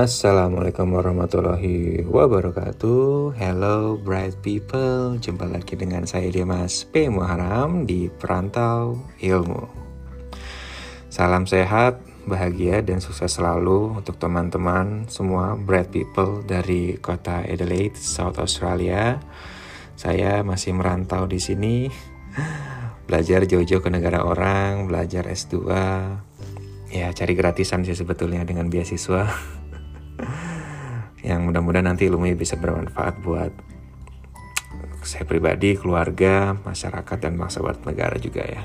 Assalamualaikum warahmatullahi wabarakatuh. Hello bright people. Jumpa lagi dengan saya Dimas P. Muharam di Perantau Ilmu. Salam sehat, bahagia dan sukses selalu untuk teman-teman semua bright people dari kota Adelaide, South Australia. Saya masih merantau di sini. Belajar jauh-jauh ke negara orang, belajar S2 Ya cari gratisan sih sebetulnya dengan beasiswa yang mudah-mudahan nanti ilmunya bisa bermanfaat buat saya pribadi, keluarga, masyarakat, dan buat negara juga ya.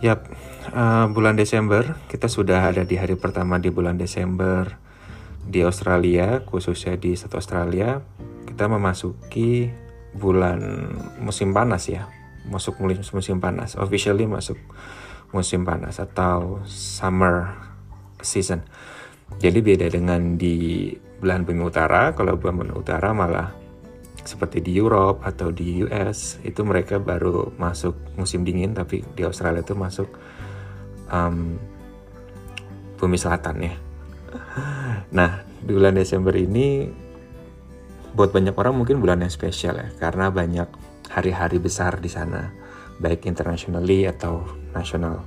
Yap, uh, bulan Desember kita sudah ada di hari pertama di bulan Desember di Australia, khususnya di satu Australia, kita memasuki bulan musim panas ya, masuk musim panas, officially masuk musim panas atau summer season. Jadi beda dengan di belahan bumi utara, kalau belahan bumi utara malah seperti di Europe atau di US itu mereka baru masuk musim dingin, tapi di Australia itu masuk um, bumi selatan ya. Nah di bulan Desember ini buat banyak orang mungkin bulan yang spesial ya, karena banyak hari-hari besar di sana, baik internationally atau nasional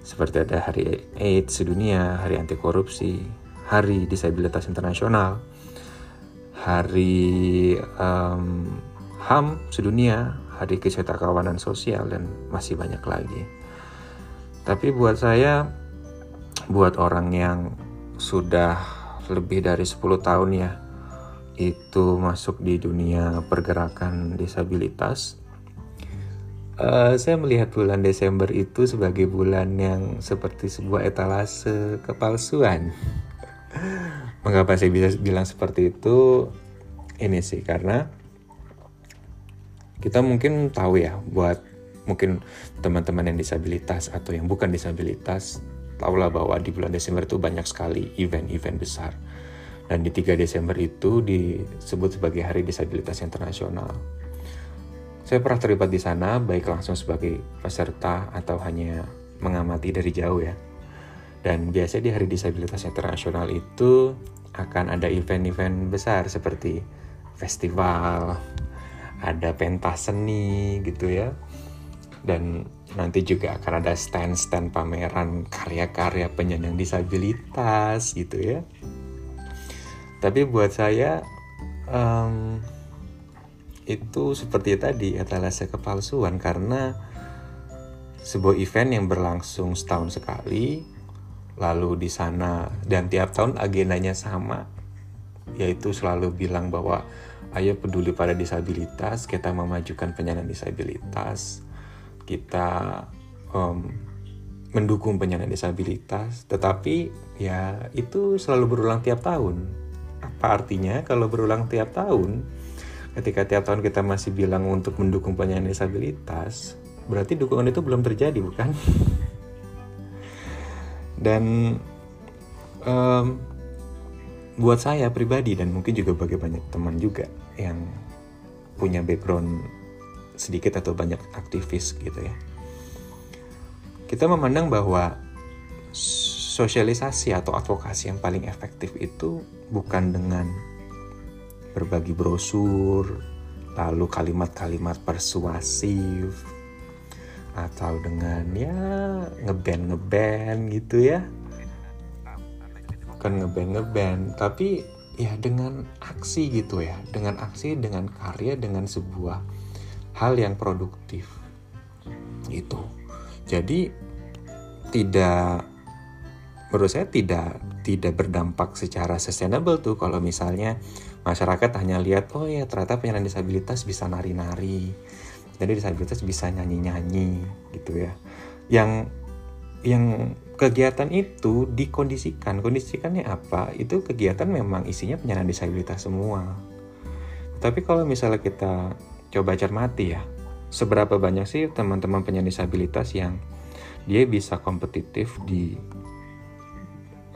seperti ada Hari AIDS sedunia, Hari Anti Korupsi, Hari Disabilitas Internasional, Hari um, HAM sedunia, Hari Kawanan Sosial, dan masih banyak lagi. Tapi buat saya, buat orang yang sudah lebih dari 10 tahun ya, itu masuk di dunia pergerakan disabilitas, Uh, saya melihat bulan Desember itu sebagai bulan yang seperti sebuah etalase kepalsuan. Mengapa saya bisa bilang seperti itu? Ini sih karena kita mungkin tahu ya buat mungkin teman-teman yang disabilitas atau yang bukan disabilitas tahulah bahwa di bulan Desember itu banyak sekali event-event besar. Dan di 3 Desember itu disebut sebagai Hari Disabilitas Internasional. Saya pernah terlibat di sana, baik langsung sebagai peserta atau hanya mengamati dari jauh ya. Dan biasanya di Hari Disabilitas Internasional itu akan ada event-event besar seperti festival, ada pentas seni gitu ya. Dan nanti juga akan ada stand-stand pameran karya-karya penyandang disabilitas gitu ya. Tapi buat saya um, itu seperti tadi etalase kepalsuan. Karena sebuah event yang berlangsung setahun sekali lalu di sana dan tiap tahun agendanya sama yaitu selalu bilang bahwa ayo peduli pada disabilitas kita memajukan penyandang disabilitas kita um, mendukung penyandang disabilitas. Tetapi ya itu selalu berulang tiap tahun. Apa artinya? Kalau berulang tiap tahun ketika tiap tahun kita masih bilang untuk mendukung penyandang disabilitas, berarti dukungan itu belum terjadi, bukan? Dan um, buat saya pribadi dan mungkin juga bagi banyak teman juga yang punya background sedikit atau banyak aktivis gitu ya. Kita memandang bahwa sosialisasi atau advokasi yang paling efektif itu bukan dengan berbagi brosur, lalu kalimat-kalimat persuasif, atau dengan ya ngeband ngeband gitu ya. Kan ngeband ngeband tapi ya dengan aksi gitu ya. Dengan aksi dengan karya dengan sebuah hal yang produktif. Itu jadi tidak menurut saya tidak tidak berdampak secara sustainable tuh kalau misalnya masyarakat hanya lihat oh ya ternyata penyandang disabilitas bisa nari-nari. Jadi disabilitas bisa nyanyi-nyanyi gitu ya. Yang yang kegiatan itu dikondisikan. Kondisikannya apa? Itu kegiatan memang isinya penyandang disabilitas semua. Tapi kalau misalnya kita coba cermati ya seberapa banyak sih teman-teman penyandang disabilitas yang dia bisa kompetitif di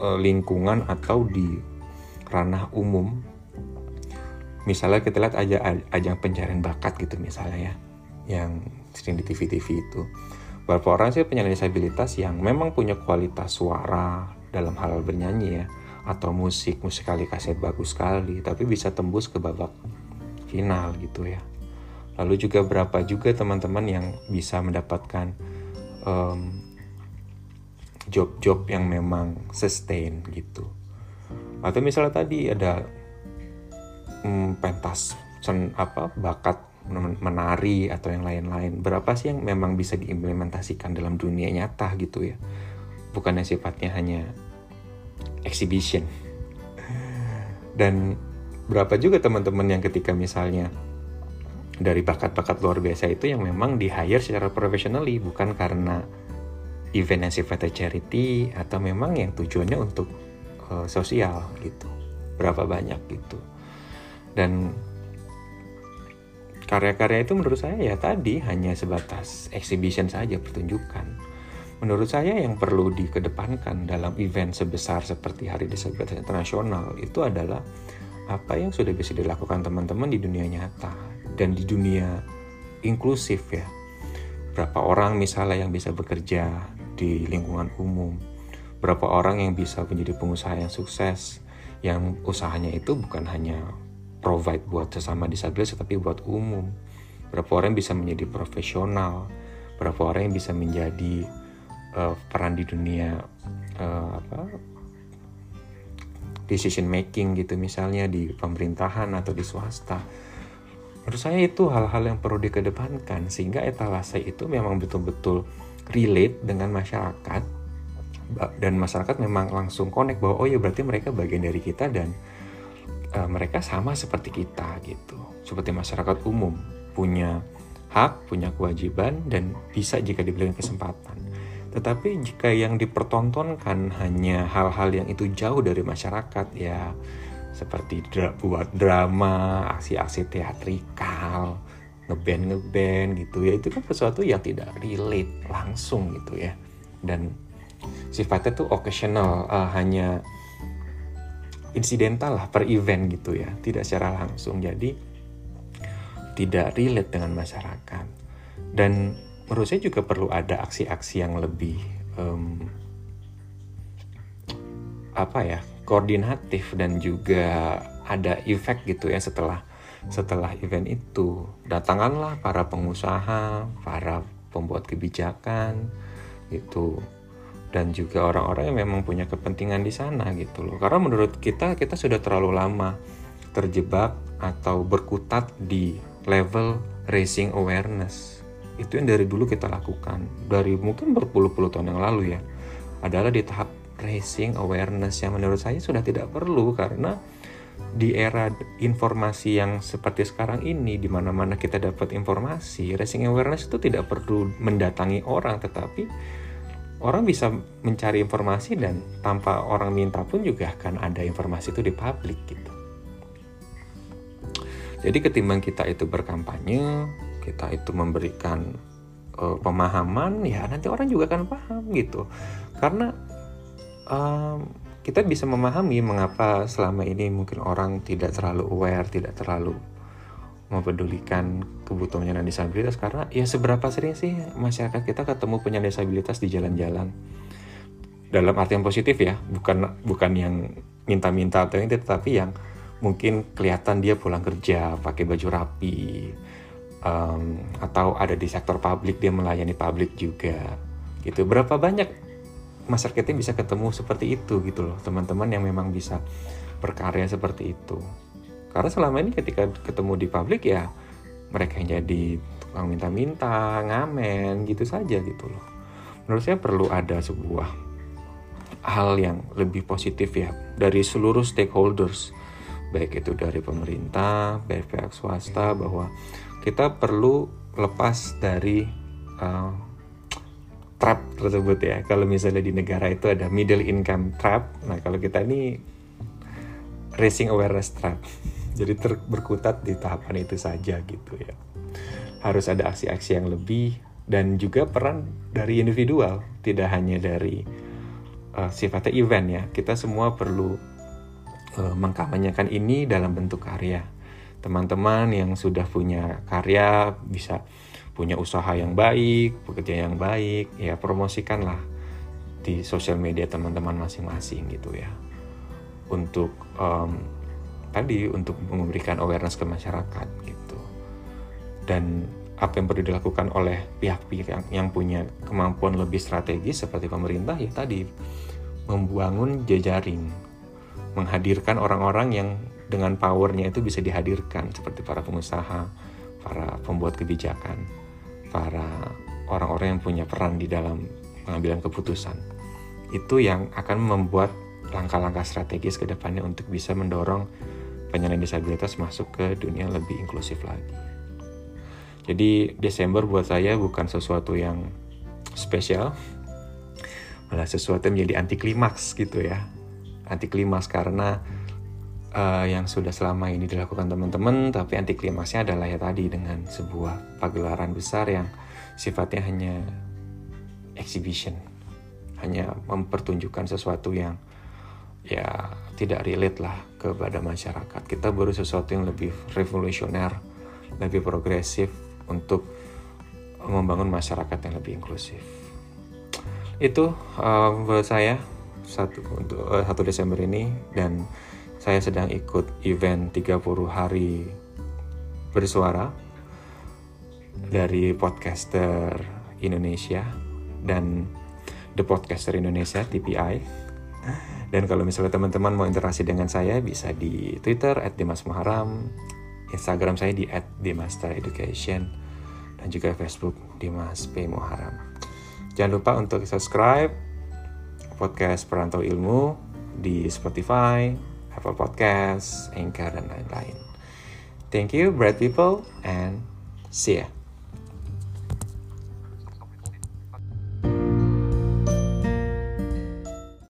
uh, lingkungan atau di ranah umum misalnya kita lihat aja ajang pencarian bakat gitu misalnya ya yang sering di TV-TV itu. Beberapa orang sih penyandang disabilitas yang memang punya kualitas suara dalam hal bernyanyi ya atau musik musik kali kaset bagus sekali tapi bisa tembus ke babak final gitu ya. Lalu juga berapa juga teman-teman yang bisa mendapatkan um, job-job yang memang sustain gitu. Atau misalnya tadi ada um, pentas sen, apa bakat menari atau yang lain-lain. Berapa sih yang memang bisa diimplementasikan dalam dunia nyata gitu ya? Bukannya sifatnya hanya exhibition. Dan berapa juga teman-teman yang ketika misalnya dari bakat-bakat luar biasa itu yang memang di hire secara professionally bukan karena event yang sifatnya charity atau memang yang tujuannya untuk uh, sosial gitu. Berapa banyak gitu dan karya-karya itu menurut saya ya tadi hanya sebatas exhibition saja pertunjukan. Menurut saya yang perlu dikedepankan dalam event sebesar seperti Hari Disabilitas Internasional itu adalah apa yang sudah bisa dilakukan teman-teman di dunia nyata dan di dunia inklusif ya. Berapa orang misalnya yang bisa bekerja di lingkungan umum, berapa orang yang bisa menjadi pengusaha yang sukses, yang usahanya itu bukan hanya provide buat sesama disabilitas tapi buat umum. Berapa orang yang bisa menjadi profesional? Berapa orang yang bisa menjadi uh, peran di dunia uh, apa decision making gitu misalnya di pemerintahan atau di swasta. Menurut saya itu hal-hal yang perlu dikedepankan sehingga etalase itu memang betul-betul relate dengan masyarakat. Dan masyarakat memang langsung connect bahwa oh ya berarti mereka bagian dari kita dan uh, mereka sama seperti kita gitu. Seperti masyarakat umum punya hak punya kewajiban dan bisa jika diberikan kesempatan. Tetapi jika yang dipertontonkan hanya hal-hal yang itu jauh dari masyarakat ya seperti dra buat drama, aksi-aksi teatrikal, ngeband ngeband gitu ya itu kan sesuatu yang tidak relate langsung gitu ya. Dan sifatnya tuh occasional uh, hanya insidental lah per event gitu ya. Tidak secara langsung. Jadi tidak relate dengan masyarakat. Dan menurut saya juga perlu ada aksi-aksi yang lebih um, apa ya koordinatif dan juga ada efek gitu ya setelah setelah event itu. Datanganlah para pengusaha para pembuat kebijakan itu dan juga orang-orang yang memang punya kepentingan di sana gitu loh. Karena menurut kita kita sudah terlalu lama terjebak atau berkutat di level racing awareness. Itu yang dari dulu kita lakukan dari mungkin berpuluh-puluh tahun yang lalu ya. Adalah di tahap racing awareness yang menurut saya sudah tidak perlu karena di era informasi yang seperti sekarang ini di mana-mana kita dapat informasi, racing awareness itu tidak perlu mendatangi orang tetapi orang bisa mencari informasi dan tanpa orang minta pun juga akan ada informasi itu di publik gitu. Jadi ketimbang kita itu berkampanye, kita itu memberikan uh, pemahaman, ya nanti orang juga akan paham gitu. Karena um, kita bisa memahami mengapa selama ini mungkin orang tidak terlalu aware, tidak terlalu mempedulikan kebutuhan penyandang disabilitas karena ya seberapa sering sih masyarakat kita ketemu penyandang disabilitas di jalan-jalan? Dalam arti yang positif ya bukan bukan yang minta-minta atau itu tetapi yang mungkin kelihatan dia pulang kerja pakai baju rapi um, atau ada di sektor publik dia melayani publik juga. Gitu. Berapa banyak masyarakatnya bisa ketemu seperti itu gitu loh teman-teman yang memang bisa berkarya seperti itu karena selama ini ketika ketemu di publik ya mereka yang jadi tukang minta-minta, ngamen gitu saja gitu loh. Menurut saya perlu ada sebuah hal yang lebih positif ya dari seluruh stakeholders baik itu dari pemerintah, dari pihak swasta bahwa kita perlu lepas dari uh, trap tersebut ya. Kalau misalnya di negara itu ada middle income trap, nah kalau kita ini racing awareness trap jadi ter berkutat di tahapan itu saja gitu ya. Harus ada aksi-aksi yang lebih dan juga peran dari individual tidak hanya dari uh, sifatnya event ya. Kita semua perlu uh, mengkampanyekan ini dalam bentuk karya. Teman-teman yang sudah punya karya bisa punya usaha yang baik pekerja yang baik ya promosikanlah di sosial media teman-teman masing-masing gitu ya. Untuk um, tadi untuk memberikan awareness ke masyarakat gitu dan apa yang perlu dilakukan oleh pihak-pihak yang, yang punya kemampuan lebih strategis seperti pemerintah ya tadi membangun jejaring menghadirkan orang-orang yang dengan powernya itu bisa dihadirkan seperti para pengusaha, para pembuat kebijakan, para orang-orang yang punya peran di dalam pengambilan keputusan. Itu yang akan membuat langkah-langkah strategis ke depannya untuk bisa mendorong penyandang disabilitas masuk ke dunia lebih inklusif lagi. Jadi Desember buat saya bukan sesuatu yang spesial, malah sesuatu yang menjadi anti klimaks gitu ya. Anti klimaks karena uh, yang sudah selama ini dilakukan teman-teman, tapi anti klimaksnya adalah ya tadi dengan sebuah pagelaran besar yang sifatnya hanya exhibition, hanya mempertunjukkan sesuatu yang ya tidak relate lah kepada masyarakat. Kita baru sesuatu yang lebih revolusioner, lebih progresif, untuk membangun masyarakat yang lebih inklusif. Itu uh, buat saya satu untuk uh, satu Desember ini dan saya sedang ikut event 30 hari bersuara dari podcaster Indonesia dan The Podcaster Indonesia TPI. Dan kalau misalnya teman-teman mau interaksi dengan saya bisa di Twitter @dimasmuharam, Instagram saya di @dimastereducation dan juga Facebook Dimas P Muharam. Jangan lupa untuk subscribe podcast Perantau Ilmu di Spotify, Apple Podcast, Anchor dan lain-lain. Thank you, bright people, and see ya.